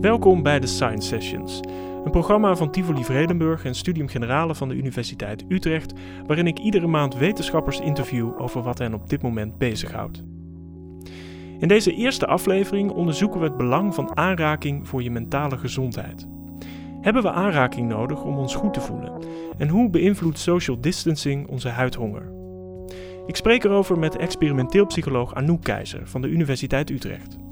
Welkom bij de Science Sessions, een programma van Tivoli Vredenburg en Studium Generale van de Universiteit Utrecht, waarin ik iedere maand wetenschappers interview over wat hen op dit moment bezighoudt. In deze eerste aflevering onderzoeken we het belang van aanraking voor je mentale gezondheid. Hebben we aanraking nodig om ons goed te voelen? En hoe beïnvloedt social distancing onze huidhonger? Ik spreek erover met experimenteel psycholoog Anouk Keizer van de Universiteit Utrecht.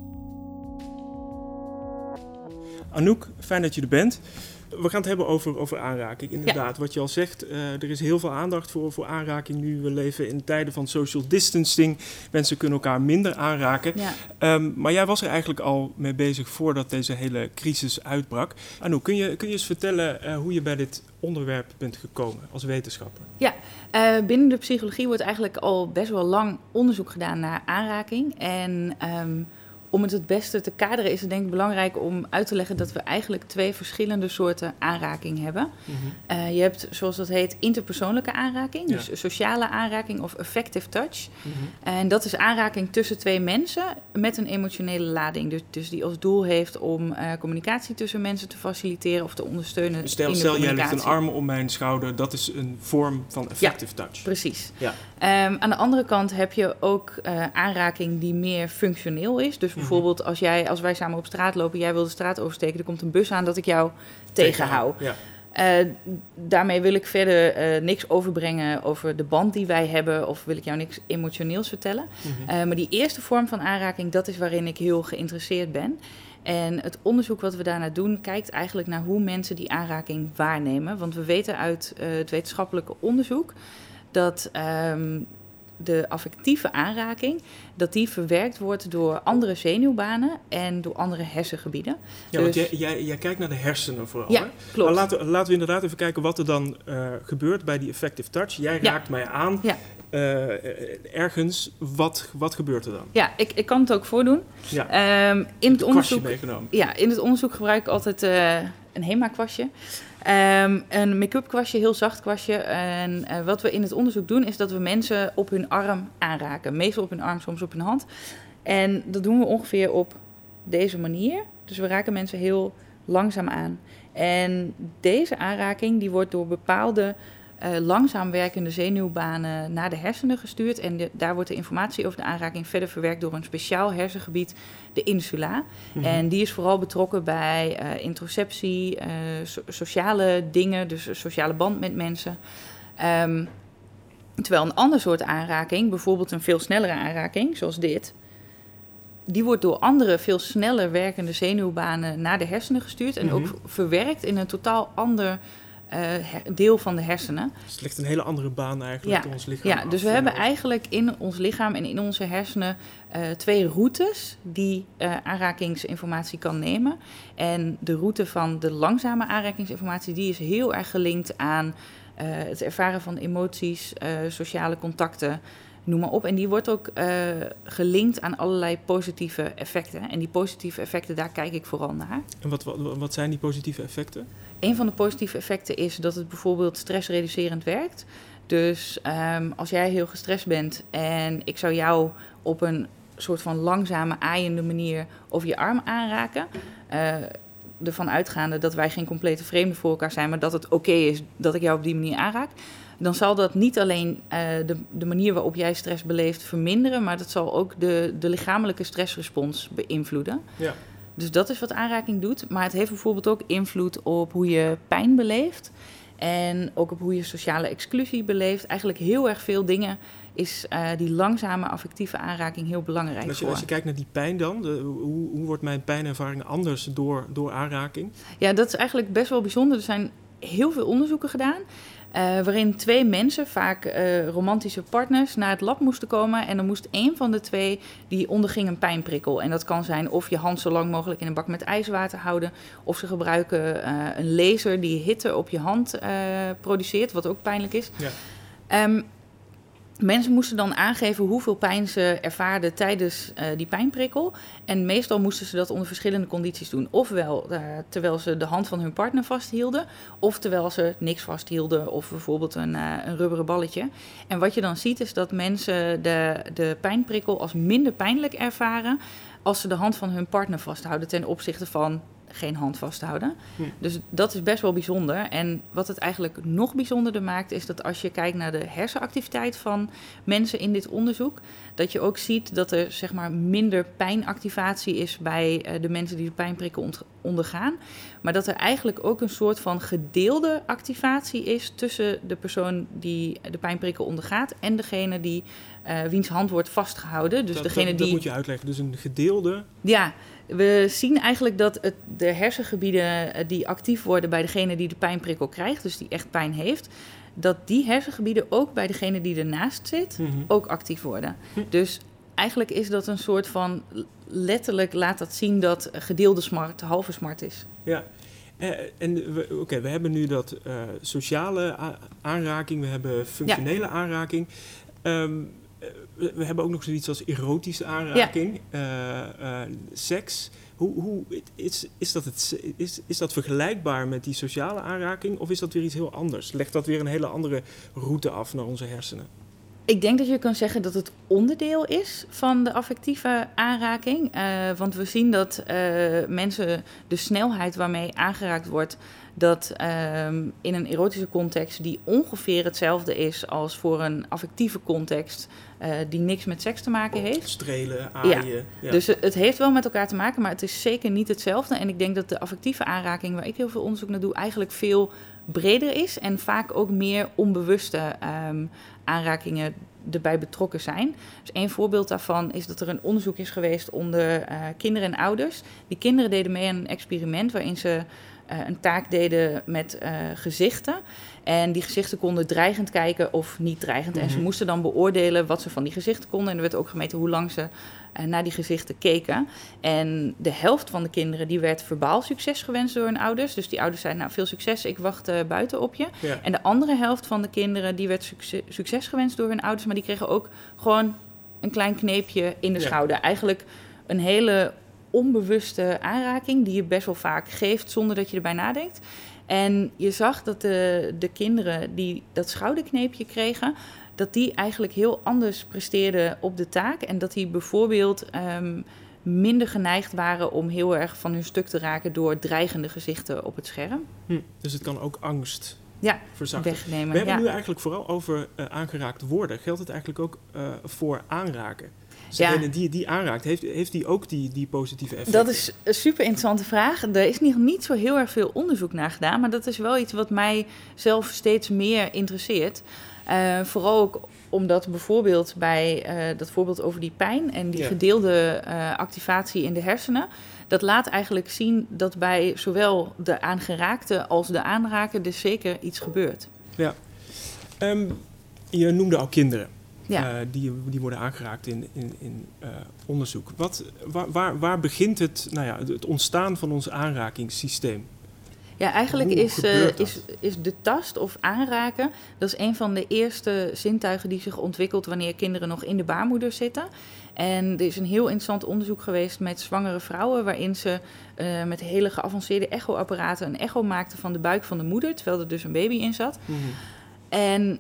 Anouk, fijn dat je er bent. We gaan het hebben over, over aanraking. Inderdaad, wat je al zegt, uh, er is heel veel aandacht voor, voor aanraking nu. We leven in tijden van social distancing. Mensen kunnen elkaar minder aanraken. Ja. Um, maar jij was er eigenlijk al mee bezig voordat deze hele crisis uitbrak. Anouk, kun je, kun je eens vertellen uh, hoe je bij dit onderwerp bent gekomen als wetenschapper? Ja, uh, binnen de psychologie wordt eigenlijk al best wel lang onderzoek gedaan naar aanraking. En... Um, om het het beste te kaderen is het denk ik belangrijk om uit te leggen dat we eigenlijk twee verschillende soorten aanraking hebben. Uh, je hebt, zoals dat heet, interpersoonlijke aanraking, dus sociale aanraking of affective touch. Mhm. En dat is aanraking tussen twee mensen met een emotionele lading. Dus, dus die als doel heeft om uh, communicatie tussen mensen te faciliteren of te ondersteunen. Dus stel, in de stel jij legt een arm om mijn schouder, dat is een vorm van affective ja, touch. Precies. Ja. Um, aan de andere kant heb je ook uh, aanraking die meer functioneel is. Dus bijvoorbeeld als, jij, als wij samen op straat lopen, jij wil de straat oversteken, er komt een bus aan dat ik jou tegenhoud. Ja. Uh, daarmee wil ik verder uh, niks overbrengen over de band die wij hebben, of wil ik jou niks emotioneels vertellen. Mm -hmm. uh, maar die eerste vorm van aanraking, dat is waarin ik heel geïnteresseerd ben. En het onderzoek wat we daarna doen, kijkt eigenlijk naar hoe mensen die aanraking waarnemen. Want we weten uit het wetenschappelijke onderzoek dat um, de affectieve aanraking, dat die verwerkt wordt door andere zenuwbanen en door andere hersengebieden. Ja, dus... want jij, jij, jij, kijkt naar de hersenen vooral. Ja, hè? klopt. Maar laten, laten we inderdaad even kijken wat er dan uh, gebeurt bij die effective touch. Jij ja. raakt mij aan. Ja. Uh, ergens, wat, wat gebeurt er dan? Ja, ik, ik kan het ook voordoen. Ja. Um, in het onderzoek, meegenomen. Ja, in het onderzoek gebruik ik altijd uh, een HEMA-kwastje. Um, een make-up kwastje, heel zacht kwastje. En uh, wat we in het onderzoek doen, is dat we mensen op hun arm aanraken. Meestal op hun arm, soms op hun hand. En dat doen we ongeveer op deze manier. Dus we raken mensen heel langzaam aan. En deze aanraking die wordt door bepaalde uh, langzaam werkende zenuwbanen naar de hersenen gestuurd. En de, daar wordt de informatie over de aanraking verder verwerkt door een speciaal hersengebied, de insula. Mm -hmm. En die is vooral betrokken bij uh, introceptie, uh, so sociale dingen, dus sociale band met mensen. Um, terwijl een ander soort aanraking, bijvoorbeeld een veel snellere aanraking, zoals dit, die wordt door andere, veel sneller werkende zenuwbanen naar de hersenen gestuurd. En mm -hmm. ook verwerkt in een totaal ander uh, deel van de hersenen. Dus het ligt een hele andere baan eigenlijk ja, in ons lichaam. Ja, dus we hebben eigenlijk in ons lichaam en in onze hersenen uh, twee routes die uh, aanrakingsinformatie kan nemen. En de route van de langzame aanrakingsinformatie die is heel erg gelinkt aan het ervaren van emoties, sociale contacten noem maar op. En die wordt ook uh, gelinkt aan allerlei positieve effecten. En die positieve effecten, daar kijk ik vooral naar. En wat, wat, wat zijn die positieve effecten? Een van de positieve effecten is dat het bijvoorbeeld stressreducerend werkt. Dus um, als jij heel gestrest bent en ik zou jou op een soort van langzame, aaiende manier over je arm aanraken. Uh, ervan uitgaande dat wij geen complete vreemden voor elkaar zijn, maar dat het oké okay is dat ik jou op die manier aanraak dan zal dat niet alleen uh, de, de manier waarop jij stress beleeft verminderen, maar dat zal ook de, de lichamelijke stressrespons beïnvloeden. Ja. Dus dat is wat aanraking doet. Maar het heeft bijvoorbeeld ook invloed op hoe je pijn beleeft. En ook op hoe je sociale exclusie beleeft. Eigenlijk heel erg veel dingen is uh, die langzame affectieve aanraking heel belangrijk als je, voor. Als je kijkt naar die pijn dan, de, hoe, hoe wordt mijn pijnervaring anders door, door aanraking? Ja, dat is eigenlijk best wel bijzonder. Er zijn heel veel onderzoeken gedaan. Uh, waarin twee mensen, vaak uh, romantische partners, naar het lab moesten komen. En dan moest één van de twee, die onderging een pijnprikkel. En dat kan zijn of je hand zo lang mogelijk in een bak met ijswater houden. Of ze gebruiken uh, een laser die hitte op je hand produceert, wat ook pijnlijk is. Ja. Um, Mensen moesten dan aangeven hoeveel pijn ze ervaarden tijdens uh, die pijnprikkel. En meestal moesten ze dat onder verschillende condities doen. Ofwel uh, terwijl ze de hand van hun partner vasthielden, of terwijl ze niks vasthielden, of bijvoorbeeld een, uh, een rubberen balletje. En wat je dan ziet is dat mensen de, de pijnprikkel als minder pijnlijk ervaren als ze de hand van hun partner vasthouden ten opzichte van geen hand vasthouden. Hm. Dus dat is best wel bijzonder. En wat het eigenlijk nog bijzonderder maakt, is dat als je kijkt naar de hersenactiviteit van mensen in dit onderzoek, dat je ook ziet dat er zeg maar minder pijnactivatie is bij eh, de mensen die de pijnprikken ondergaan. Maar dat er eigenlijk ook een soort van gedeelde activatie is tussen de persoon die de pijnprikken ondergaat en degene die eh, wiens hand wordt vastgehouden. Dus dat, degene dat, die. dat moet je uitleggen. Dus een gedeelde... Ja, we zien eigenlijk dat het, de hersengebieden eh, die actief worden bij degene die de pijnprikkel krijgt, dus die echt pijn heeft, dat die hersengebieden ook bij degene die ernaast zit, Mhm. ook actief worden. Hm. Dus eigenlijk is dat een soort van, letterlijk laat dat zien dat gedeelde smart halve smart is. Ja. Eh, en we, oké, we hebben nu dat sociale aanraking, we hebben functionele aanraking. Eh, we, we hebben ook nog zoiets als erotische aanraking, eh, eh, seks. Hoe, hoe is, is, dat het, is, is dat vergelijkbaar met die sociale aanraking of is dat weer iets heel anders? Legt dat weer een hele andere route af naar onze hersenen? Ik denk dat je kan zeggen dat het onderdeel is van de affectieve aanraking. Eh, want we zien dat mensen de snelheid waarmee aangeraakt wordt, dat ehm, in een erotische context die ongeveer hetzelfde is als voor een affectieve context eh, die niks met seks te maken heeft. Strelen, aaien. Ja. Dus het heeft wel met elkaar te maken, maar het is zeker niet hetzelfde. En ik denk dat de affectieve aanraking, waar ik heel veel onderzoek naar doe, eigenlijk veel breder is en vaak ook meer onbewuste ehm, aanrakingen erbij betrokken zijn. Dus een voorbeeld daarvan is dat er een onderzoek is geweest onder eh, kinderen en ouders. Die kinderen deden mee aan een experiment waarin ze eh, een taak deden met gezichten. En die gezichten konden dreigend kijken of niet dreigend. En ze Mhm. moesten dan beoordelen wat ze van die gezichten konden. En er werd ook gemeten hoe lang ze eh, naar die gezichten keken. En de helft van de kinderen die werd verbaal succes gewenst door hun ouders. Dus die ouders zeiden, nou veel succes, ik wacht eh, buiten op je. ja. En de andere helft van de kinderen die werd succes, succes gewenst door hun ouders. Maar die kregen ook gewoon een klein kneepje in de Ja. schouder. Eigenlijk een hele onbewuste aanraking die je best wel vaak geeft zonder dat je erbij nadenkt. En je zag dat de, de kinderen die dat schouderkneepje kregen, dat die eigenlijk heel anders presteerden op de taak. En dat die bijvoorbeeld ehm, minder geneigd waren om heel erg van hun stuk te raken door dreigende gezichten op het scherm. Hm. Dus het kan ook angst Ja, verzachten. Wegnemen. We hebben ja. nu eigenlijk vooral over eh, aangeraakt worden. Geldt het eigenlijk ook eh, voor aanraken? Ja. degene die die aanraakt, heeft, heeft die ook die, die positieve effecten? Dat is een super interessante vraag. Er is nog niet zo heel erg veel onderzoek naar gedaan, maar dat is wel iets wat mij zelf steeds meer interesseert. Eh, vooral ook omdat bijvoorbeeld bij eh, dat voorbeeld over die pijn en die Ja. gedeelde eh, activatie in de hersenen, dat laat eigenlijk zien dat bij zowel de aangeraakte als de aanraker dus zeker iets gebeurt. Ehm, je noemde al kinderen. Ja. eh, die, die worden aangeraakt in, in, in eh, onderzoek. Wat, waar, waar, waar begint het, nou ja, het ontstaan van ons aanrakingssysteem? Ja, eigenlijk Hoe is, eh, is, is de tast of aanraken, dat is een van de eerste zintuigen die zich ontwikkelt wanneer kinderen nog in de baarmoeder zitten. En er is een heel interessant onderzoek geweest met zwangere vrouwen, waarin ze met hele geavanceerde echoapparaten een echo maakten van de buik van de moeder, terwijl er dus een baby in zat. En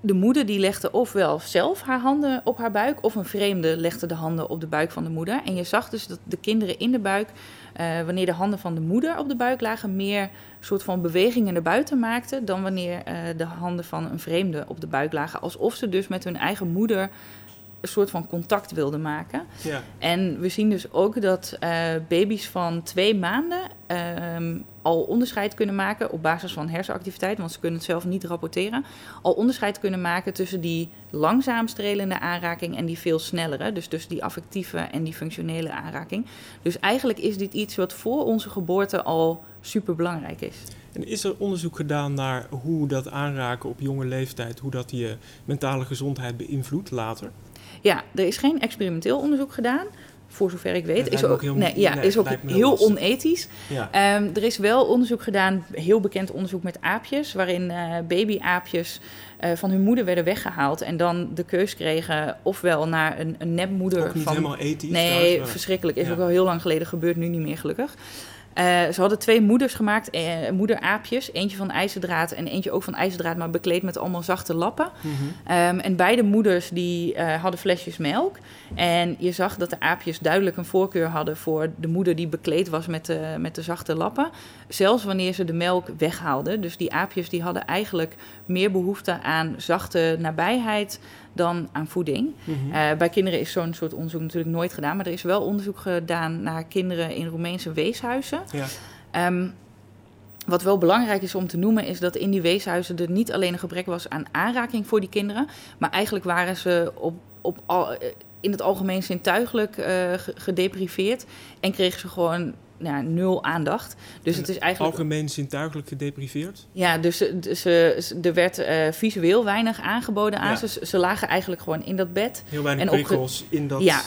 de moeder die legde ofwel zelf haar handen op haar buik, of een vreemde legde de handen op de buik van de moeder. En je zag dus dat de kinderen in de buik, eh, wanneer de handen van de moeder op de buik lagen, meer soort van bewegingen naar buiten maakten dan wanneer eh, de handen van een vreemde op de buik lagen. Alsof ze dus met hun eigen moeder een soort van contact wilden maken. Ja. En we zien dus ook dat eh, baby's van twee maanden ehm, al onderscheid kunnen maken op basis van hersenactiviteit, want ze kunnen het zelf niet rapporteren, al onderscheid kunnen maken tussen die langzaam strelende aanraking en die veel snellere, dus tussen die affectieve en die functionele aanraking. Dus eigenlijk is dit iets wat voor onze geboorte al super belangrijk is. En is er onderzoek gedaan naar hoe dat aanraken op jonge leeftijd, hoe dat je mentale gezondheid beïnvloedt later? Ja, er is geen experimenteel onderzoek gedaan. Voor zover ik weet. Is ook, heel- nee, ja, nee, is ook heel lastig. onethisch. Ja. Ehm, er is wel onderzoek gedaan, heel bekend onderzoek met aapjes, waarin eh babyaapjes eh, van hun moeder werden weggehaald en dan de keus kregen ofwel naar een, een nepmoeder Ook niet van. helemaal ethisch. nee, maar- verschrikkelijk. Is ja. ook al heel lang geleden gebeurd, nu niet meer gelukkig. Uh, ze hadden twee moeders gemaakt, uh, moederaapjes. Eentje van ijzerdraad en eentje ook van ijzerdraad, maar bekleed met allemaal zachte lappen. Mhm. Um, en beide moeders die uh, hadden flesjes melk. En je zag dat de aapjes duidelijk een voorkeur hadden voor de moeder die bekleed was met de, met de zachte lappen. Zelfs wanneer ze de melk weghaalden. Dus die aapjes die hadden eigenlijk meer behoefte aan zachte nabijheid dan aan voeding. Mhm. Uh, bij kinderen is zo'n soort onderzoek natuurlijk nooit gedaan. Maar er is wel onderzoek gedaan naar kinderen in Roemeense weeshuizen. Ja. Um, wat wel belangrijk is om te noemen, is dat in die weeshuizen er niet alleen een gebrek was aan aanraking voor die kinderen. Maar eigenlijk waren ze op, op al, in het algemeen zintuigelijk uh, gedepriveerd. En kregen ze gewoon ja, nul aandacht. Dus En het is eigenlijk. Algemeen zintuigelijk gedepriveerd? Ja, dus, dus er werd uh, visueel weinig aangeboden aan Ja. ze. Ze lagen eigenlijk gewoon in dat bed. Heel weinig En prikkels in dat Ja,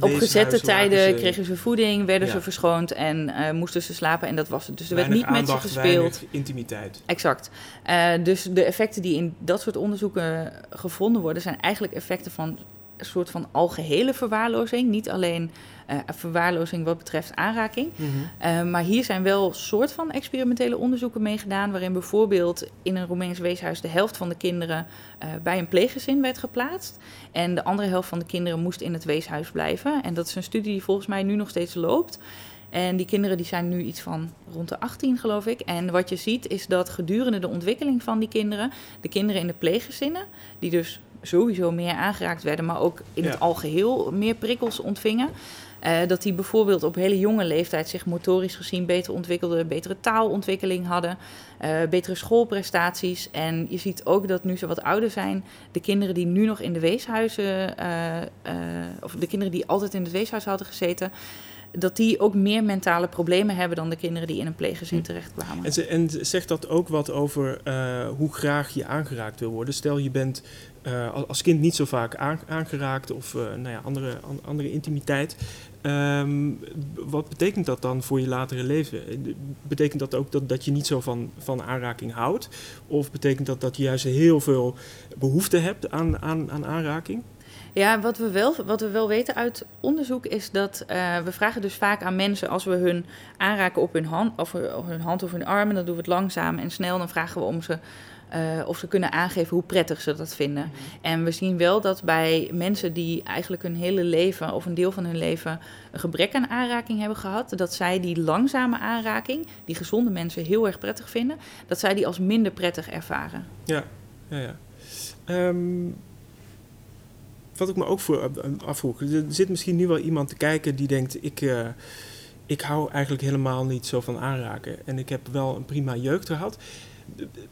Op gezette tijden ze- kregen ze voeding, werden Ja. ze verschoond en uh, moesten ze slapen. En dat was het. Dus er werd niet met ze gespeeld. intimiteit. Exact. Uh, dus de effecten die in dat soort onderzoeken gevonden worden, zijn eigenlijk effecten van een soort van algehele verwaarlozing. Niet alleen uh, verwaarlozing wat betreft aanraking. Mhm. Uh, maar hier zijn wel soort van experimentele onderzoeken mee gedaan, waarin bijvoorbeeld in een Roemeens weeshuis de helft van de kinderen uh, bij een pleeggezin werd geplaatst. En de andere helft van de kinderen moest in het weeshuis blijven. En dat is een studie die volgens mij nu nog steeds loopt. En die kinderen die zijn nu iets van rond de 18, geloof ik. En wat je ziet is dat gedurende de ontwikkeling van die kinderen, de kinderen in de pleeggezinnen, die dus sowieso meer aangeraakt werden, maar ook in Ja. het algeheel meer prikkels ontvingen. Uh, dat die bijvoorbeeld op hele jonge leeftijd zich motorisch gezien beter ontwikkelden, betere taalontwikkeling hadden, uh, betere schoolprestaties. En je ziet ook dat nu ze wat ouder zijn, de kinderen die nu nog in de weeshuizen, uh, of de kinderen die altijd in het weeshuis hadden gezeten, dat die ook meer mentale problemen hebben dan de kinderen die in een pleeggezin terechtkwamen. En, ze, en zegt dat ook wat over uh, hoe graag je aangeraakt wil worden? Stel je bent uh, als kind niet zo vaak aan, aangeraakt of uh, nou ja, andere, an, andere intimiteit. Um, wat betekent dat dan voor je latere leven? Betekent dat ook dat, dat je niet zo van, van aanraking houdt? Of betekent dat dat je juist heel veel behoefte hebt aan, aan, aan aanraking? Ja, wat we, wel, wat we wel weten uit onderzoek is dat uh, we vragen dus vaak aan mensen als we hun aanraken op hun hand of, hun hand of hun armen, dan doen we het langzaam en snel. Dan vragen we om ze uh, of ze kunnen aangeven hoe prettig ze dat vinden. Mm-hmm. En we zien wel dat bij mensen die eigenlijk hun hele leven of een deel van hun leven een gebrek aan aanraking hebben gehad, dat zij die langzame aanraking, die gezonde mensen heel erg prettig vinden, dat zij die als minder prettig ervaren. Ja, ja, ja. Um, wat ik me ook voor afvroeg, er zit misschien nu wel iemand te kijken die denkt, ik, uh, ik hou eigenlijk helemaal niet zo van aanraken en ik heb wel een prima jeugd gehad.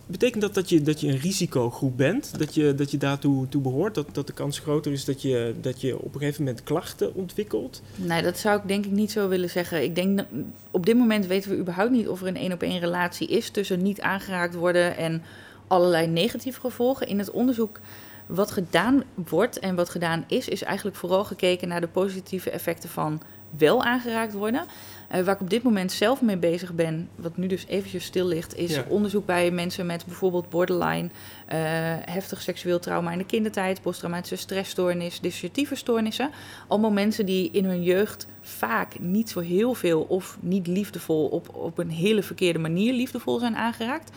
Betekent dat dat je, dat je een risicogroep bent? Dat je, dat je daartoe toe behoort? Dat, dat de kans groter is dat je, dat je op een gegeven moment klachten ontwikkelt? Nee, dat zou ik denk ik niet zo willen zeggen. Ik denk, op dit moment weten we überhaupt niet of er een één-op-één relatie is tussen niet aangeraakt worden en allerlei negatieve gevolgen. In het onderzoek wat gedaan wordt en wat gedaan is, is eigenlijk vooral gekeken naar de positieve effecten van wel aangeraakt worden. Uh, waar ik op dit moment zelf mee bezig ben, wat nu dus eventjes stil ligt, is Ja. onderzoek bij mensen met bijvoorbeeld borderline, uh, heftig seksueel trauma in de kindertijd, posttraumatische stressstoornis, dissociatieve stoornissen. Allemaal mensen die in hun jeugd vaak niet zo heel veel of niet liefdevol op, op een hele verkeerde manier liefdevol zijn aangeraakt.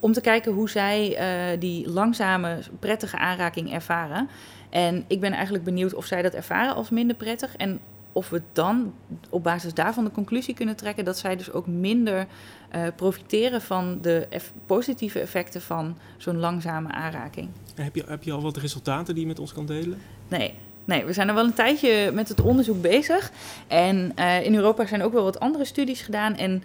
Om te kijken hoe zij uh, die langzame, prettige aanraking ervaren. En ik ben eigenlijk benieuwd of zij dat ervaren als minder prettig. En of we dan op basis daarvan de conclusie kunnen trekken dat zij dus ook minder uh, profiteren van de eff positieve effecten van zo'n langzame aanraking. Heb je, heb je al wat resultaten die je met ons kan delen? Nee. Nee, we zijn er wel een tijdje met het onderzoek bezig. En uh, in Europa zijn ook wel wat andere studies gedaan. En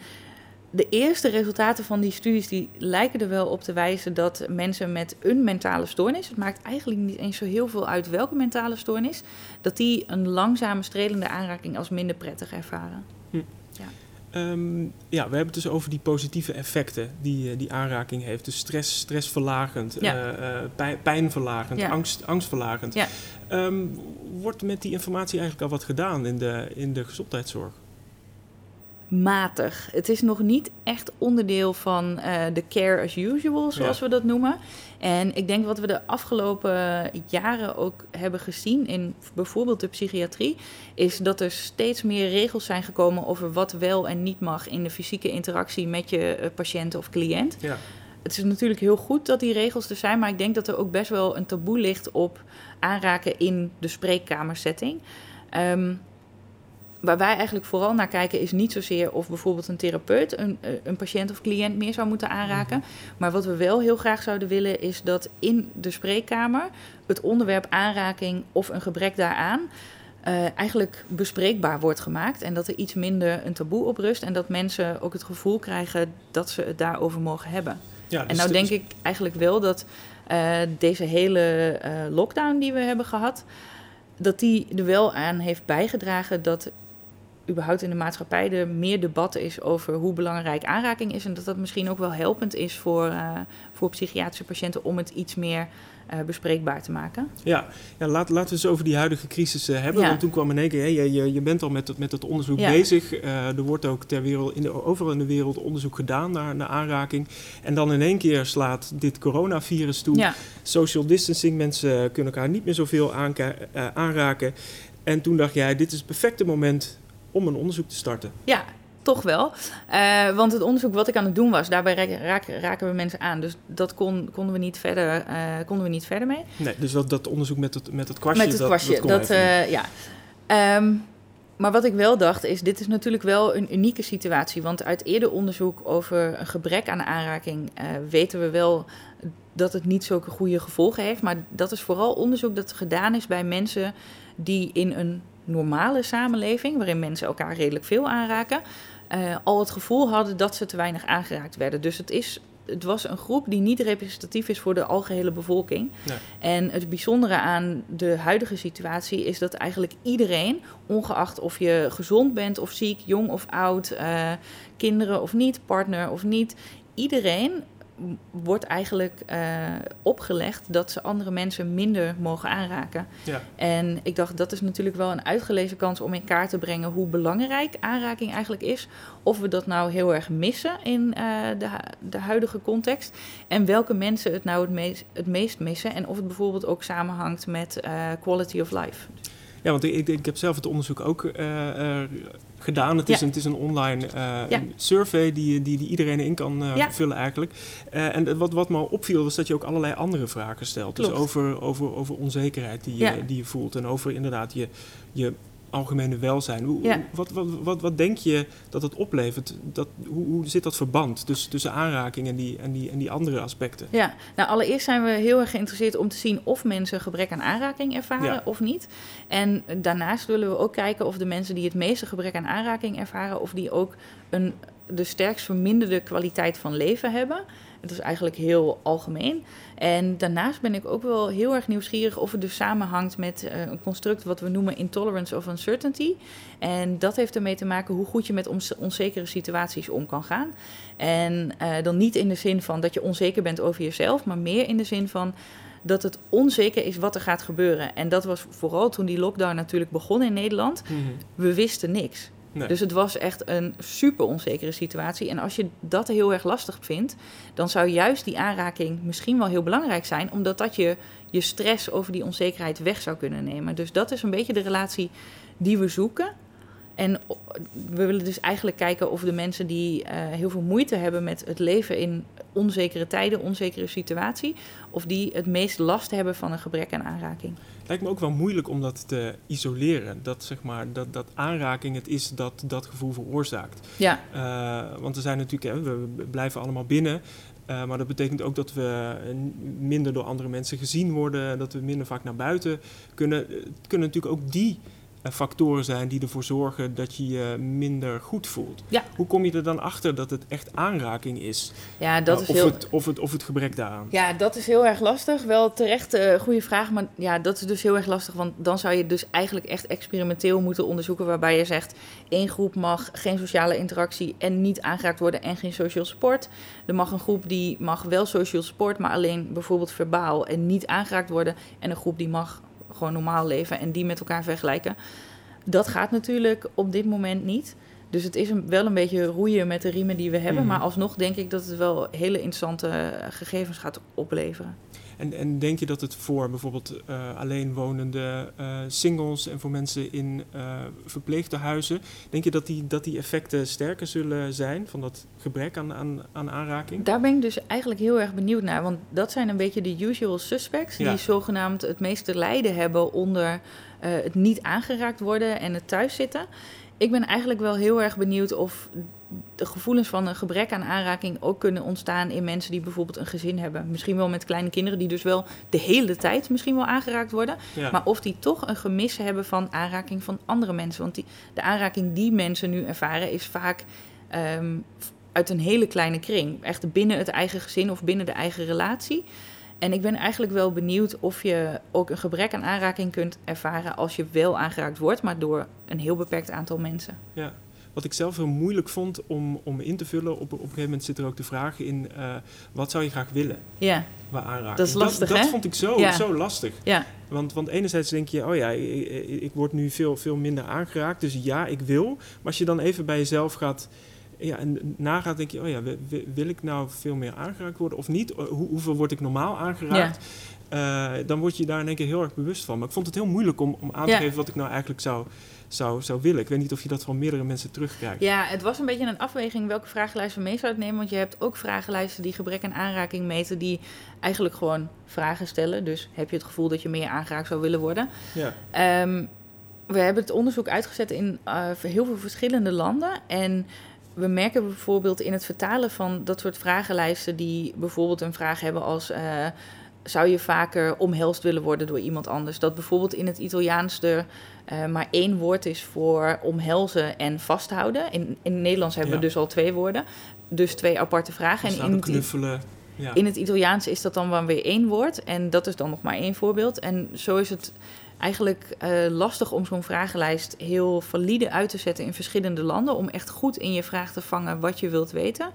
de eerste resultaten van die studies die lijken er wel op te wijzen dat mensen met een mentale stoornis, het maakt eigenlijk niet eens zo heel veel uit welke mentale stoornis, dat die een langzame strelende aanraking als minder prettig ervaren. Hm. Ja. Um, ja, we hebben het dus over die positieve effecten die uh, die aanraking heeft. Dus stress, stressverlagend, Ja. uh, pijn, pijnverlagend, Ja. angst, angstverlagend. Ja. Um, wordt met die informatie eigenlijk al wat gedaan in de, in de gezondheidszorg? Matig. Het is nog niet echt onderdeel van uh, de care as usual, zoals we dat noemen. En ik denk wat we de afgelopen jaren ook hebben gezien in bijvoorbeeld de psychiatrie, is dat er steeds meer regels zijn gekomen over wat wel en niet mag in de fysieke interactie met je uh, patiënt of cliënt. Ja. Het is natuurlijk heel goed dat die regels er zijn, maar ik denk dat er ook best wel een taboe ligt op aanraken in de spreekkamersetting. Um, waar wij eigenlijk vooral naar kijken is niet zozeer of bijvoorbeeld een therapeut een, eh, een patiënt of cliënt meer zou moeten aanraken. Mhm. Maar wat we wel heel graag zouden willen is dat in de spreekkamer het onderwerp aanraking of een gebrek daaraan uh, eigenlijk bespreekbaar wordt gemaakt. En dat er iets minder een taboe op rust en dat mensen ook het gevoel krijgen dat ze het daarover mogen hebben. Ja, dus en nou denk ik eigenlijk wel dat uh, deze hele lockdown die we hebben gehad dat die er wel aan heeft bijgedragen dat überhaupt in de maatschappij er meer debat is over hoe belangrijk aanraking is. En dat dat misschien ook wel helpend is voor, uh, voor psychiatrische patiënten om het iets meer uh, bespreekbaar te maken. Ja, ja laat, laten we eens over die huidige crisis uh, hebben. Want toen kwam in één keer, je, je, je bent al met het, met onderzoek bezig. er wordt ook ter wereld, in de, overal in de wereld onderzoek gedaan naar, naar aanraking. En dan in één keer slaat dit coronavirus toe. Social distancing, mensen kunnen elkaar niet meer zoveel aanraken. En toen dacht jij, dit is het perfecte moment om een onderzoek te starten. Ja, toch wel. Uh, want het onderzoek wat ik aan het doen was, daarbij raken, raken we mensen aan. Dus dat kon, konden, we niet verder, uh, konden we niet verder mee. Nee, dus dat, dat onderzoek met het, met het kwastje. Met het kwastje, dat, dat, uh, ja. Um, maar wat ik wel dacht is, dit is natuurlijk wel een unieke situatie. Want uit eerder onderzoek over een gebrek aan aanraking weten we wel dat het niet zulke goede gevolgen heeft. Maar dat is vooral onderzoek dat gedaan is bij mensen die in een normale samenleving, waarin mensen elkaar redelijk veel aanraken, uh, al het gevoel hadden dat ze te weinig aangeraakt werden. Dus het, is, het was een groep die niet representatief is voor de algehele bevolking. Nee. En het bijzondere aan de huidige situatie is dat eigenlijk iedereen, ongeacht of je gezond bent of ziek, jong of oud, uh, kinderen of niet, partner of niet, iedereen wordt eigenlijk uh, opgelegd dat ze andere mensen minder mogen aanraken. Ja. En ik dacht, dat is natuurlijk wel een uitgelezen kans om in kaart te brengen hoe belangrijk aanraking eigenlijk is. Of we dat nou heel erg missen in uh, de, de huidige context. En welke mensen het nou het meest, het meest missen. En of het bijvoorbeeld ook samenhangt met uh, quality of life. Ja, want ik, ik, heb zelf het onderzoek ook gedaan. Het, is, een, het is een online uh, survey die, die, die iedereen in kan vullen eigenlijk. En wat, wat me opviel was dat je ook allerlei andere vragen stelt. Dus over, over, over onzekerheid die je, die je voelt. En over inderdaad je, je algemene welzijn. Hoe, wat, wat, wat, wat denk je dat het oplevert? Dat, hoe, hoe zit dat verband tussen, tussen aanraking en die, en, die, en die andere aspecten? Ja, nou allereerst zijn we heel erg geïnteresseerd om te zien of mensen gebrek aan aanraking ervaren of niet. En daarnaast willen we ook kijken of de mensen die het meeste gebrek aan aanraking ervaren, of die ook een, de sterkst verminderde kwaliteit van leven hebben. Het is eigenlijk heel algemeen. En daarnaast ben ik ook wel heel erg nieuwsgierig of het dus samenhangt met uh, een construct wat we noemen intolerance of uncertainty. En dat heeft ermee te maken hoe goed je met onzekere situaties om kan gaan. En uh, dan niet in de zin van dat je onzeker bent over jezelf, maar meer in de zin van dat het onzeker is wat er gaat gebeuren. En dat was vooral toen die lockdown natuurlijk begon in Nederland. Mm -hmm. We wisten niks. Dus het was echt een super onzekere situatie. En als je dat heel erg lastig vindt, dan zou juist die aanraking misschien wel heel belangrijk zijn, omdat dat je je stress over die onzekerheid weg zou kunnen nemen. Dus dat is een beetje de relatie die we zoeken. En we willen dus eigenlijk kijken of de mensen die uh, heel veel moeite hebben met het leven in onzekere tijden, onzekere situatie, of die het meest last hebben van een gebrek aan aanraking. Het lijkt me ook wel moeilijk om dat te isoleren. Dat, zeg maar, dat, dat aanraking het is dat dat gevoel veroorzaakt. Ja. Uh, want er zijn natuurlijk, hè, we blijven allemaal binnen. Uh, maar dat betekent ook dat we minder door andere mensen gezien worden, dat we minder vaak naar buiten kunnen. Het kunnen natuurlijk ook die factoren zijn die ervoor zorgen dat je je minder goed voelt. Ja. Hoe kom je er dan achter dat het echt aanraking is? Ja, dat is of, heel... het, of, het, of het gebrek daaraan? Ja, dat is heel erg lastig. Wel terecht uh, goede vraag, maar ja, dat is dus heel erg lastig. Want dan zou je dus eigenlijk echt experimenteel moeten onderzoeken... waarbij je zegt, één groep mag geen sociale interactie en niet aangeraakt worden... en geen social support. Er mag een groep die mag wel social support, maar alleen bijvoorbeeld verbaal... en niet aangeraakt worden. En een groep die mag gewoon normaal leven en die met elkaar vergelijken. Dat gaat natuurlijk op dit moment niet. Dus het is een, wel een beetje roeien met de riemen die we hebben. Mhm. Maar alsnog denk ik dat het wel hele interessante eh, gegevens gaat opleveren. En, en denk je dat het voor bijvoorbeeld uh, alleenwonende uh, singles en voor mensen in uh, verpleegtehuizen, denk je dat die, dat die effecten sterker zullen zijn van dat gebrek aan, aan, aan aanraking? Daar ben ik dus eigenlijk heel erg benieuwd naar. Want dat zijn een beetje de usual suspects Ja. die zogenaamd het meeste lijden hebben onder eh, het niet aangeraakt worden en het thuiszitten. Ik ben eigenlijk wel heel erg benieuwd of de gevoelens van een gebrek aan aanraking ook kunnen ontstaan in mensen die bijvoorbeeld een gezin hebben. Misschien wel met kleine kinderen die dus wel de hele tijd misschien wel aangeraakt worden. Ja. Maar of die toch een gemis hebben van aanraking van andere mensen. Want die, de aanraking die mensen nu ervaren is vaak ehm, uit een hele kleine kring. Echt binnen het eigen gezin of binnen de eigen relatie. En ik ben eigenlijk wel benieuwd of je ook een gebrek aan aanraking kunt ervaren als je wel aangeraakt wordt, maar door een heel beperkt aantal mensen. Ja. Wat ik zelf heel moeilijk vond om, om in te vullen, op, op een gegeven moment zit er ook de vraag in, uh, wat zou je graag willen Ja, qua aanraking? Dat is lastig, dat, hè? Dat vond ik zo, Ja. zo lastig. ja, Want, want enerzijds denk je, oh ja, ik, ik- ik word nu veel, veel minder aangeraakt, dus ja, ik wil. Maar als je dan even bij jezelf gaat ja, en nagaat, denk je, oh ja, wi- wi- wil ik nou veel meer aangeraakt worden of niet? Hoe, hoeveel word ik normaal aangeraakt? Eh, dan word je daar in één keer heel erg bewust van. Maar ik vond het heel moeilijk om, om aan te Ja. geven wat ik nou eigenlijk zou, zou, zou willen. Ik weet niet of je dat van meerdere mensen terugkrijgt. ja, het was een beetje een afweging welke vragenlijst we mee zouden nemen. Want je hebt ook vragenlijsten die gebrek aan aanraking meten, die eigenlijk gewoon vragen stellen. Dus heb je het gevoel dat je meer aangeraakt zou willen worden? Ja. Ehm, we hebben het onderzoek uitgezet in eh, heel veel verschillende landen. En we merken bijvoorbeeld in het vertalen van dat soort vragenlijsten, die bijvoorbeeld een vraag hebben als. eh, zou je vaker omhelst willen worden door iemand anders? Dat bijvoorbeeld in het Italiaans er eh, maar één woord is voor omhelzen en vasthouden. In, in het Nederlands hebben we dus al twee woorden. Dus twee aparte vragen. En in knuffelen. Ja. in het Italiaans is dat dan wel weer één woord. En dat is dan nog maar één voorbeeld. En zo is het eigenlijk eh, lastig om zo'n vragenlijst heel valide uit te zetten in verschillende landen. Om echt goed in je vraag te vangen wat je wilt weten.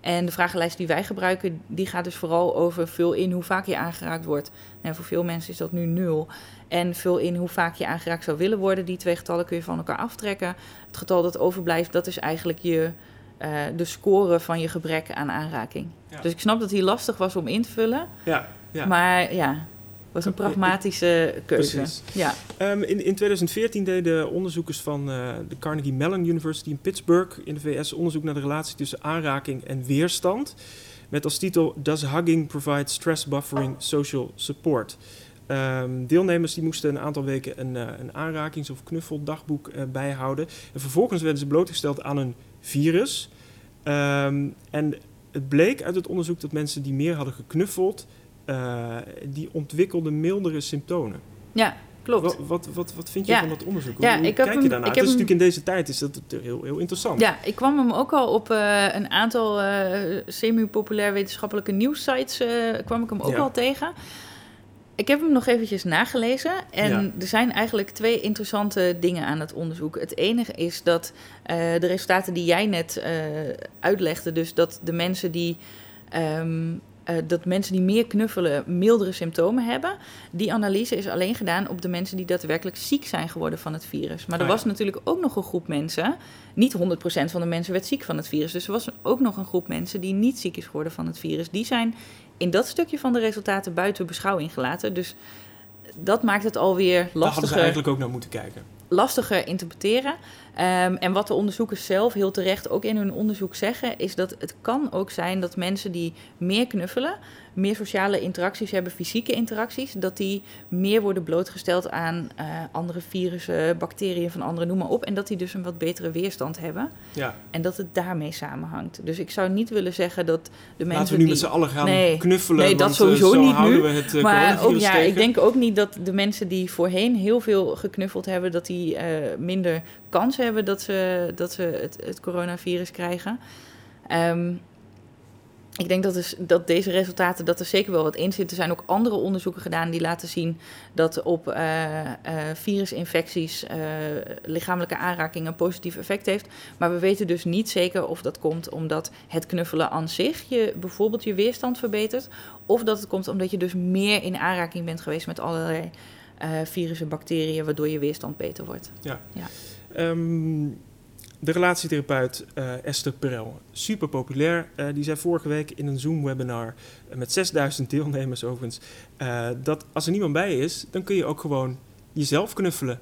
En de vragenlijst die wij gebruiken, die gaat dus vooral over vul in hoe vaak je aangeraakt wordt. En voor veel mensen is dat nu nul. En vul in hoe vaak je aangeraakt zou willen worden. Die twee getallen kun je van elkaar aftrekken. Het getal dat overblijft, dat is eigenlijk je, eh, de score van je gebrek aan aanraking. Ja. Dus ik snap dat die lastig was om in te vullen. ja, ja. Maar ja, was een pragmatische keuze. Precies. Ja, Ehm, in, in 2014 deden onderzoekers van eh, de Carnegie Mellon University in Pittsburgh in de VS onderzoek naar de relatie tussen aanraking en weerstand. Met als titel Does hugging provide stress buffering social support? Ehm, deelnemers die moesten een aantal weken een, eh, een aanrakings- of knuffeldagboek eh, bijhouden. En vervolgens werden ze blootgesteld aan een virus. Ehm, en het bleek uit het onderzoek dat mensen die meer hadden geknuffeld, eh, die ontwikkelden mildere symptomen. ja klopt. Wat, wat, wat, wat vind je Ja. van dat onderzoek? Hoe, Ja, ik heb kijk hem- je daarnaar? ik Dat heb is hem- natuurlijk in deze tijd is dat heel, heel interessant. Ja, ik kwam hem ook al op eh, een aantal eh, semi-populair wetenschappelijke nieuwssites eh, kwam ik hem ook Ja. al tegen. Ik heb hem nog eventjes nagelezen en Ja. er zijn eigenlijk twee interessante dingen aan het onderzoek. Het enige is dat de resultaten die jij net uitlegde, dus dat de mensen die ehm, eh, dat mensen die meer knuffelen mildere symptomen hebben. Die analyse is alleen gedaan op de mensen die daadwerkelijk ziek zijn geworden van het virus. Maar er ja. was natuurlijk ook nog een groep mensen. Niet 100% van de mensen werd ziek van het virus. Dus er was ook nog een groep mensen die niet ziek is geworden van het virus. Die zijn in dat stukje van de resultaten buiten beschouwing gelaten. Dus dat maakt het alweer Daar hadden ze lastiger eigenlijk ook naar moeten kijken. Lastiger interpreteren. Ehm, en wat de onderzoekers zelf heel terecht ook in hun onderzoek zeggen, is dat het kan ook zijn dat mensen die meer knuffelen, meer sociale interacties hebben, fysieke interacties, dat die meer worden blootgesteld aan eh, andere virussen, bacteriën van anderen, noem maar op. En dat die dus een wat betere weerstand hebben. Ja. En dat het daarmee samenhangt. Dus ik zou niet willen zeggen dat de mensen Laten we nu die... met z'n allen gaan Nee. knuffelen. Nee, dat want, eh, sowieso zo niet houden nu. we het uh, Maar ook, ja, ik denk ook niet dat de mensen die voorheen heel veel geknuffeld hebben, dat die eh, minder kans hebben dat ze, dat ze het, het coronavirus krijgen. Ehm, ik denk dat, is, dat deze resultaten, dat er zeker wel wat in zit. Er zijn ook andere onderzoeken gedaan die laten zien dat op eh, eh, virusinfecties eh, lichamelijke aanraking een positief effect heeft. Maar we weten dus niet zeker of dat komt omdat het knuffelen aan zich je bijvoorbeeld je weerstand verbetert. Of dat het komt omdat je dus meer in aanraking bent geweest met allerlei virussen, bacteriën, waardoor je weerstand beter wordt. Ehm, de relatietherapeut uh, Esther Perel, super populair. Uh, die zei vorige week in een Zoom-webinar met 6000 deelnemers overigens... dat als er niemand bij is, dan kun je ook gewoon jezelf knuffelen.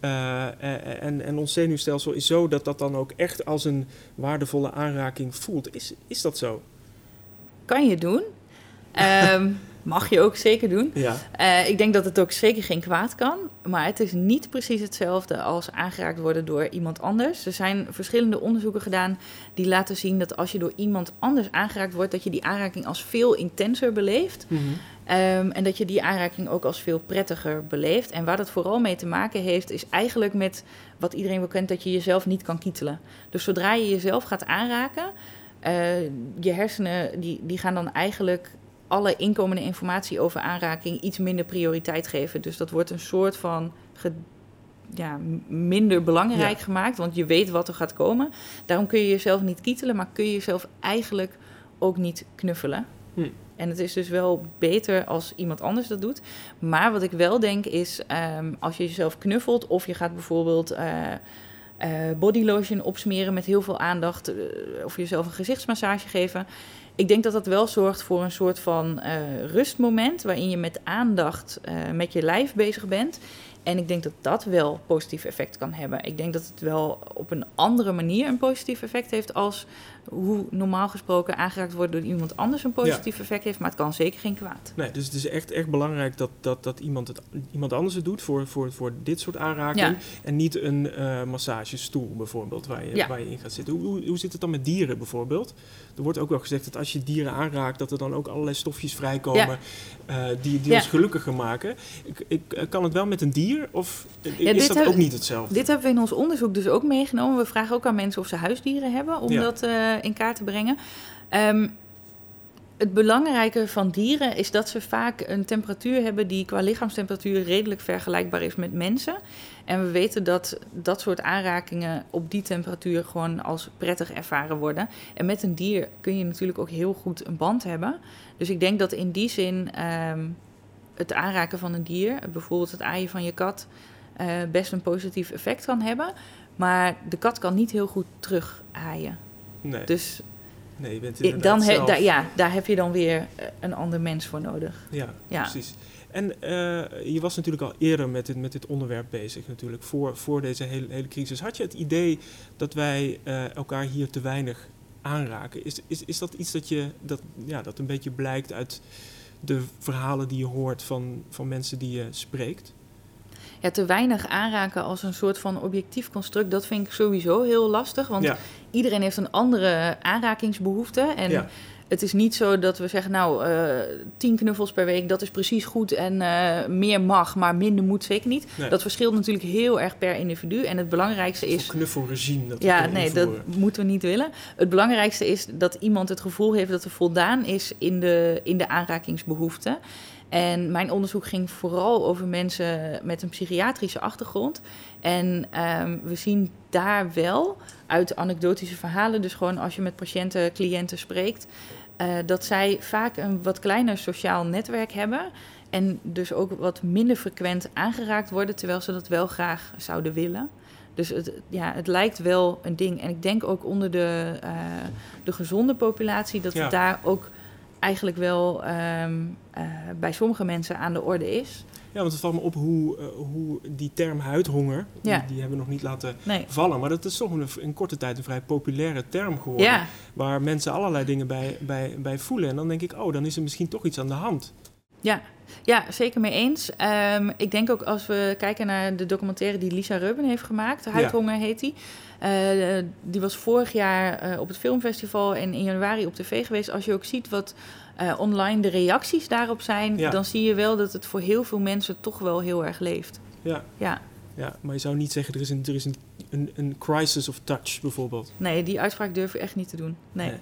en, en ons zenuwstelsel is zo dat dat dan ook echt als een waardevolle aanraking voelt. Is, is dat zo? Kan je doen. Um, Mag je ook zeker doen. Ja. Uh, ik denk dat het ook zeker geen kwaad kan. Maar het is niet precies hetzelfde als aangeraakt worden door iemand anders. Er zijn verschillende onderzoeken gedaan die laten zien dat als je door iemand anders aangeraakt wordt, dat je die aanraking als veel intenser beleeft. Mm um, en dat je die aanraking ook als veel prettiger beleeft. En waar dat vooral mee te maken heeft, is eigenlijk met wat iedereen wel kent, dat je jezelf niet kan kietelen. Dus zodra je jezelf gaat aanraken, uh, je hersenen die, die gaan dan eigenlijk alle inkomende informatie over aanraking iets minder prioriteit geven. Dus dat wordt een soort van ja, minder belangrijk gemaakt, want je weet wat er gaat komen. Daarom kun je jezelf niet kietelen, maar kun je jezelf eigenlijk ook niet knuffelen. Hm. En het is dus wel beter als iemand anders dat doet. Maar wat ik wel denk is, ehm, als je jezelf knuffelt of je gaat bijvoorbeeld uh, uh, body lotion opsmeren met heel veel aandacht, uh, of jezelf een gezichtsmassage geven ik denk dat dat wel zorgt voor een soort van uh, rustmoment waarin je met aandacht uh, met je lijf bezig bent. En ik denk dat dat wel positief effect kan hebben. Ik denk dat het wel op een andere manier een positief effect heeft als hoe normaal gesproken aangeraakt wordt door iemand anders een positief effect heeft, maar het kan zeker geen kwaad. Nee, dus het is echt, echt belangrijk dat, dat, dat iemand, het, iemand anders het doet voor, voor, voor dit soort aanraking. En niet een uh, massagestoel bijvoorbeeld waar je, waar je in gaat zitten. Hoe, hoe, hoe zit het dan met dieren bijvoorbeeld? Er wordt ook wel gezegd dat als je dieren aanraakt, dat er dan ook allerlei stofjes vrijkomen uh, die, die ons gelukkiger maken. Ik, ik, kan het wel met een dier of is dat ook niet hetzelfde? Dit hebben we in ons onderzoek dus ook meegenomen. We vragen ook aan mensen of ze huisdieren hebben om dat uh, in kaart te brengen. Um, het belangrijke van dieren is dat ze vaak een temperatuur hebben die qua lichaamstemperatuur redelijk vergelijkbaar is met mensen. En we weten dat dat soort aanrakingen op die temperatuur gewoon als prettig ervaren worden. En met een dier kun je natuurlijk ook heel goed een band hebben. Dus ik denk dat in die zin um, het aanraken van een dier, bijvoorbeeld het aaien van je kat, uh, best een positief effect kan hebben. Maar de kat kan niet heel goed terug aaien. Nee. Dus nee, je bent dan he, ja, daar heb je dan weer eh, een ander mens voor nodig. Ja, ja. precies. En uh, je was natuurlijk al eerder met dit, met dit onderwerp bezig, natuurlijk, voor, voor deze hele, hele crisis. Had je het idee dat wij uh, elkaar hier te weinig aanraken? Is, is, is dat iets dat, je, dat, ja, dat een beetje blijkt uit de verhalen die je hoort van, van mensen die je spreekt? Ja, te weinig aanraken als een soort van objectief construct, dat vind ik sowieso heel lastig. Want iedereen heeft een andere aanrakingsbehoefte. En het is niet zo dat we zeggen, nou, uh, tien knuffels per week, dat is precies goed en uh, meer mag, maar minder moet zeker niet. Dat verschilt natuurlijk heel erg per individu. En het belangrijkste is. Knuffelregime. Dat ja, nee, dat moeten we niet willen. Het belangrijkste is dat iemand het gevoel heeft dat er voldaan is in de, in de aanrakingsbehoefte. En mijn onderzoek ging vooral over mensen met een psychiatrische achtergrond. En um, we zien daar wel uit anekdotische verhalen, dus gewoon als je met patiënten, cliënten spreekt, uh, dat zij vaak een wat kleiner sociaal netwerk hebben. En dus ook wat minder frequent aangeraakt worden, terwijl ze dat wel graag zouden willen. Dus het, ja, het lijkt wel een ding. En ik denk ook onder de, uh, de gezonde populatie dat ja. het daar ook eigenlijk wel um, uh, bij sommige mensen aan de orde is. Ja, want het valt me op hoe, uh, hoe die term huidhonger, ja. die, die, hebben we nog niet laten nee. vallen. Maar dat is toch een, in korte tijd een vrij populaire term geworden. Ja. Waar mensen allerlei dingen bij, bij, bij voelen. En dan denk ik, oh, dan is er misschien toch iets aan de hand. Ja, ja zeker mee eens. Um, ik denk ook als we kijken naar de documentaire die Lisa Reuben heeft gemaakt, Huidhonger ja. heet die. Uh, die was vorig jaar uh, op het filmfestival en in januari op tv geweest. Als je ook ziet wat uh, online de reacties daarop zijn, ja. dan zie je wel dat het voor heel veel mensen toch wel heel erg leeft. Ja. ja. Ja, maar je zou niet zeggen er is een, er is een, een, een crisis of touch bijvoorbeeld. Nee, die uitspraak durf je echt niet te doen. Nee.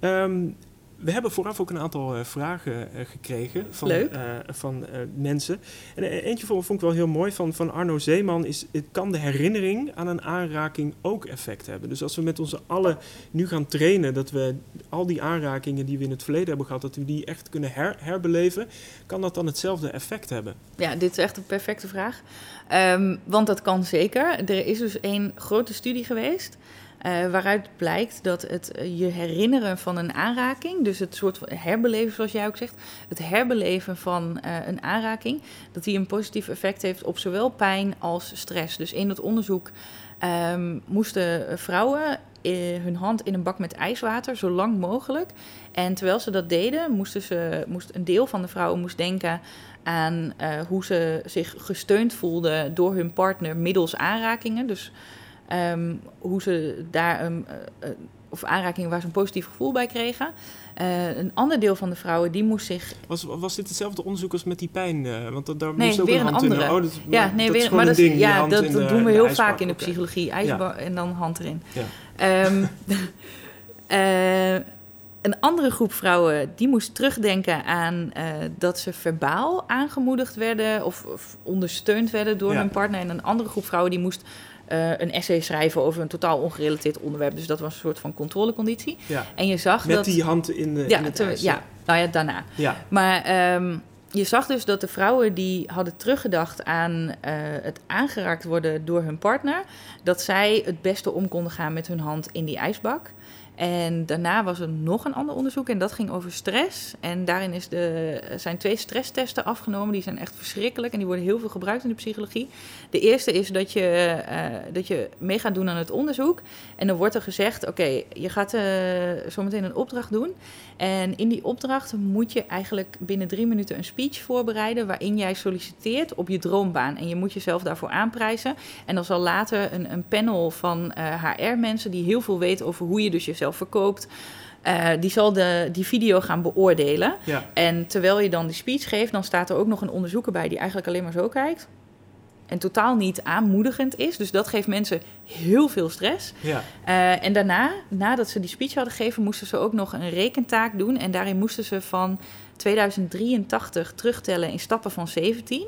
nee. Um, we hebben vooraf ook een aantal uh, vragen uh, gekregen van, uh, van mensen. En eentje vond, vond, ik wel heel mooi van, van Arno Zeeman is... kan de herinnering aan een aanraking ook effect hebben? Dus als we met onze allen nu gaan trainen... dat we al die aanrakingen die we in het verleden hebben gehad... dat we die echt kunnen her, herbeleven... kan dat dan hetzelfde effect hebben? Ja, dit is echt een perfecte vraag. Um, want dat kan zeker. Er is dus een grote studie geweest... Uh, waaruit blijkt dat het uh, je herinneren van een aanraking, dus het soort herbeleven, zoals jij ook zegt, het herbeleven van uh, een aanraking, dat die een positief effect heeft op zowel pijn als stress. Dus in het onderzoek um, moesten vrouwen hun hand in een bak met ijswater, zo lang mogelijk. En terwijl ze dat deden, moesten ze, moest een deel van de vrouwen moest denken aan hoe ze zich gesteund voelden door hun partner middels aanrakingen. Dus Um, hoe ze daar een, uh, of aanraking waar ze een positief gevoel bij kregen. Uh, een ander deel van de vrouwen die moest zich. Was, was dit hetzelfde onderzoek als met die pijn? Want daar nee, moest ook weer een, andere. In. Oh, dat, ja, nee, dat weer, is maar dat, ding, ja, dat, dat doen we heel vaak in de psychologie. IJsbak ja. en dan hand erin. Ja. Um, een andere groep vrouwen die moest terugdenken aan uh, dat ze verbaal aangemoedigd werden of, of ondersteund werden door Ja. hun partner. En een andere groep vrouwen die moest uh, een essay schrijven over een totaal ongerelateerd onderwerp. Dus dat was een soort van controleconditie. Ja. En je zag Met dat. die hand in, de, ja, in het ja, nou ja, daarna. ja. Maar um, je zag dus dat de vrouwen die hadden teruggedacht aan uh, het aangeraakt worden door hun partner, dat zij het beste om konden gaan met hun hand in die ijsbak. En daarna was er nog een ander onderzoek en dat ging over stress. En daarin is de, zijn twee stresstesten afgenomen. Die zijn echt verschrikkelijk en die worden heel veel gebruikt in de psychologie. De eerste is dat je, uh, dat je mee gaat doen aan het onderzoek. En dan wordt er gezegd, oké, je gaat uh, zometeen een opdracht doen. En in die opdracht moet je eigenlijk binnen drie minuten een speech voorbereiden... waarin jij solliciteert op je droombaan. En je moet jezelf daarvoor aanprijzen. En dan zal later een, een panel van HR-mensen... die heel veel weten over hoe je dus jezelf verkoopt... Uh, die zal de, die video gaan beoordelen. Ja. En terwijl je dan die speech geeft... dan staat er ook nog een onderzoeker bij die eigenlijk alleen maar zo kijkt... En totaal niet aanmoedigend is. Dus dat geeft mensen heel veel stress. Ja. Uh, en daarna, nadat ze die speech hadden gegeven, moesten ze ook nog een rekentaak doen. En daarin moesten ze van 2083 terugtellen in stappen van 17.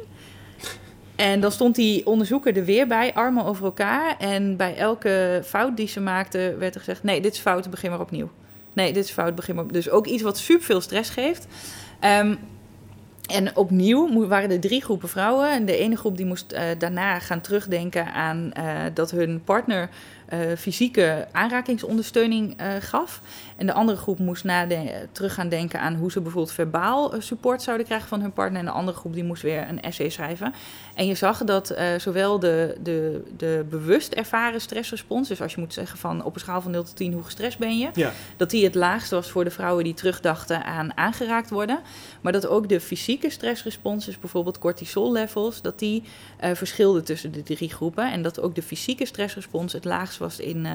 En dan stond die onderzoeker er weer bij, armen over elkaar. En bij elke fout die ze maakten, werd er gezegd: nee, dit is fout, begin maar opnieuw. Nee, dit is fout, begin maar opnieuw. Dus ook iets wat super veel stress geeft. Um, en opnieuw waren er drie groepen vrouwen. En de ene groep die moest uh, daarna gaan terugdenken aan uh, dat hun partner fysieke aanrakingsondersteuning gaf. En de andere groep moest terug gaan denken aan hoe ze bijvoorbeeld verbaal support zouden krijgen van hun partner. En de andere groep die moest weer een essay schrijven. En je zag dat zowel de, de, de bewust ervaren stressrespons, dus als je moet zeggen van op een schaal van 0 tot 10 hoe gestrest ben je, ja. dat die het laagst was voor de vrouwen die terugdachten aan aangeraakt worden. Maar dat ook de fysieke stressrespons, dus bijvoorbeeld cortisol levels, dat die verschilden tussen de drie groepen. En dat ook de fysieke stressrespons het laagst was in, uh,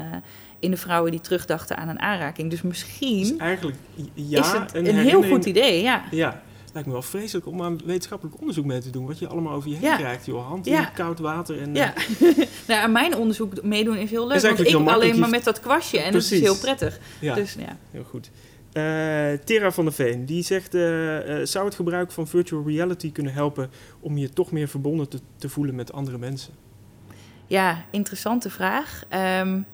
in de vrouwen die terugdachten aan een aanraking. Dus misschien dus eigenlijk ja, is het een, een heel goed idee. Ja. ja. Lijkt me wel vreselijk om aan wetenschappelijk onderzoek mee te doen. Wat je allemaal over je heen ja. krijgt. Joh. Hand ja. in koud water. En, ja. nou, aan mijn onderzoek meedoen is heel leuk. Is want ik alleen maar met dat kwastje. En Precies. dat is heel prettig. Ja. Dus, ja. Heel goed. Uh, Tera van der Veen, die zegt... Uh, uh, zou het gebruik van virtual reality kunnen helpen... om je toch meer verbonden te, te voelen met andere mensen? Ja, interessante vraag. Um,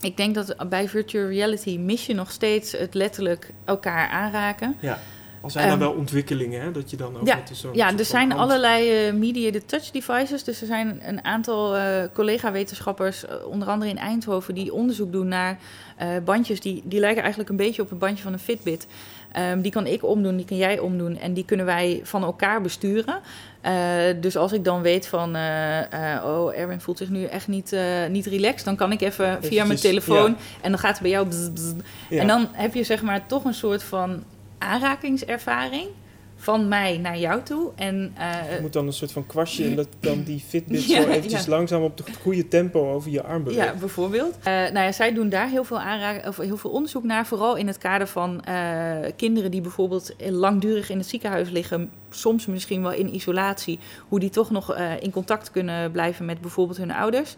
ik denk dat bij virtual reality mis je nog steeds het letterlijk elkaar aanraken. Ja. Al zijn er um, wel ontwikkelingen, hè? dat je dan ook ja, met zo'n Ja, er zijn hand... allerlei uh, mediated touch devices. Dus er zijn een aantal uh, collega-wetenschappers, uh, onder andere in Eindhoven, die onderzoek doen naar bandjes. Die, die lijken eigenlijk een beetje op het bandje van een Fitbit. Um, die kan ik omdoen, die kan jij omdoen. En die kunnen wij van elkaar besturen. Dus als ik dan weet van, oh, Erwin voelt zich nu echt niet, niet relaxed, dan kan ik even via mijn telefoon ja. en dan gaat het bij jou. Bzz, bzz. Ja. En dan heb je zeg maar toch een soort van aanrakingservaring van mij naar jou toe. En, uh, je moet dan een soort van kwastje en dat dan die Fitbit ja, zo eventjes ja. langzaam op het goede tempo over je arm beweegt. Ja, bijvoorbeeld. Uh, nou ja, zij doen daar heel veel, of heel veel onderzoek naar, vooral in het kader van uh, kinderen die bijvoorbeeld langdurig in het ziekenhuis liggen, soms misschien wel in isolatie, hoe die toch nog in contact kunnen blijven met bijvoorbeeld hun ouders.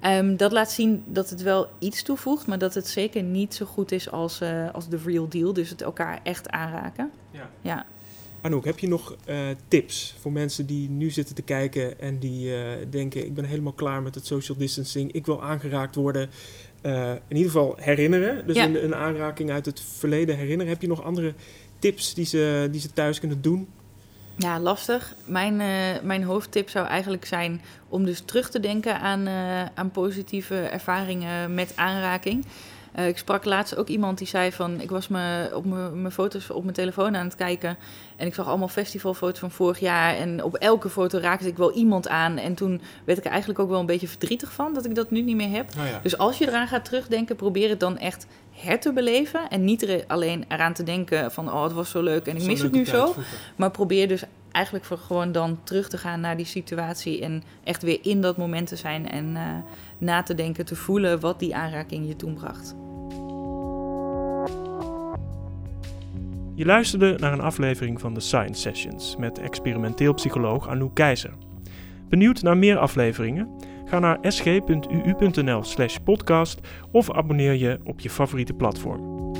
Ehm, dat laat zien dat het wel iets toevoegt, maar dat het zeker niet zo goed is als, uh, als de real deal. Dus het elkaar echt aanraken. Ja. ja. Anouk, heb je nog uh, tips voor mensen die nu zitten te kijken en die uh, denken: ik ben helemaal klaar met het social distancing, ik wil aangeraakt worden? in ieder geval herinneren, dus een, een, aanraking uit het verleden herinneren. Heb je nog andere tips die ze, die ze thuis kunnen doen? Ja, lastig. Mijn, uh, mijn hoofdtip zou eigenlijk zijn om dus terug te denken aan, uh, aan positieve ervaringen met aanraking. Uh, ik sprak laatst ook iemand die zei van... ik was me op mijn foto's op mijn telefoon aan het kijken... en ik zag allemaal festivalfoto's van vorig jaar... en op elke foto raakte ik wel iemand aan... en toen werd ik er eigenlijk ook wel een beetje verdrietig van... dat ik dat nu niet meer heb. Oh ja. Dus als je eraan gaat terugdenken... probeer het dan echt her te beleven... en niet er alleen eraan te denken van... oh, het was zo leuk en ik mis het nu zo. Maar probeer dus eigenlijk voor gewoon dan terug te gaan naar die situatie... en echt weer in dat moment te zijn... en uh, na te denken, te voelen wat die aanraking je toen bracht. Je luisterde naar een aflevering van de Science Sessions met experimenteel psycholoog Anouk Keizer. Benieuwd naar meer afleveringen? Ga naar sg.uu.nl/podcast of abonneer je op je favoriete platform.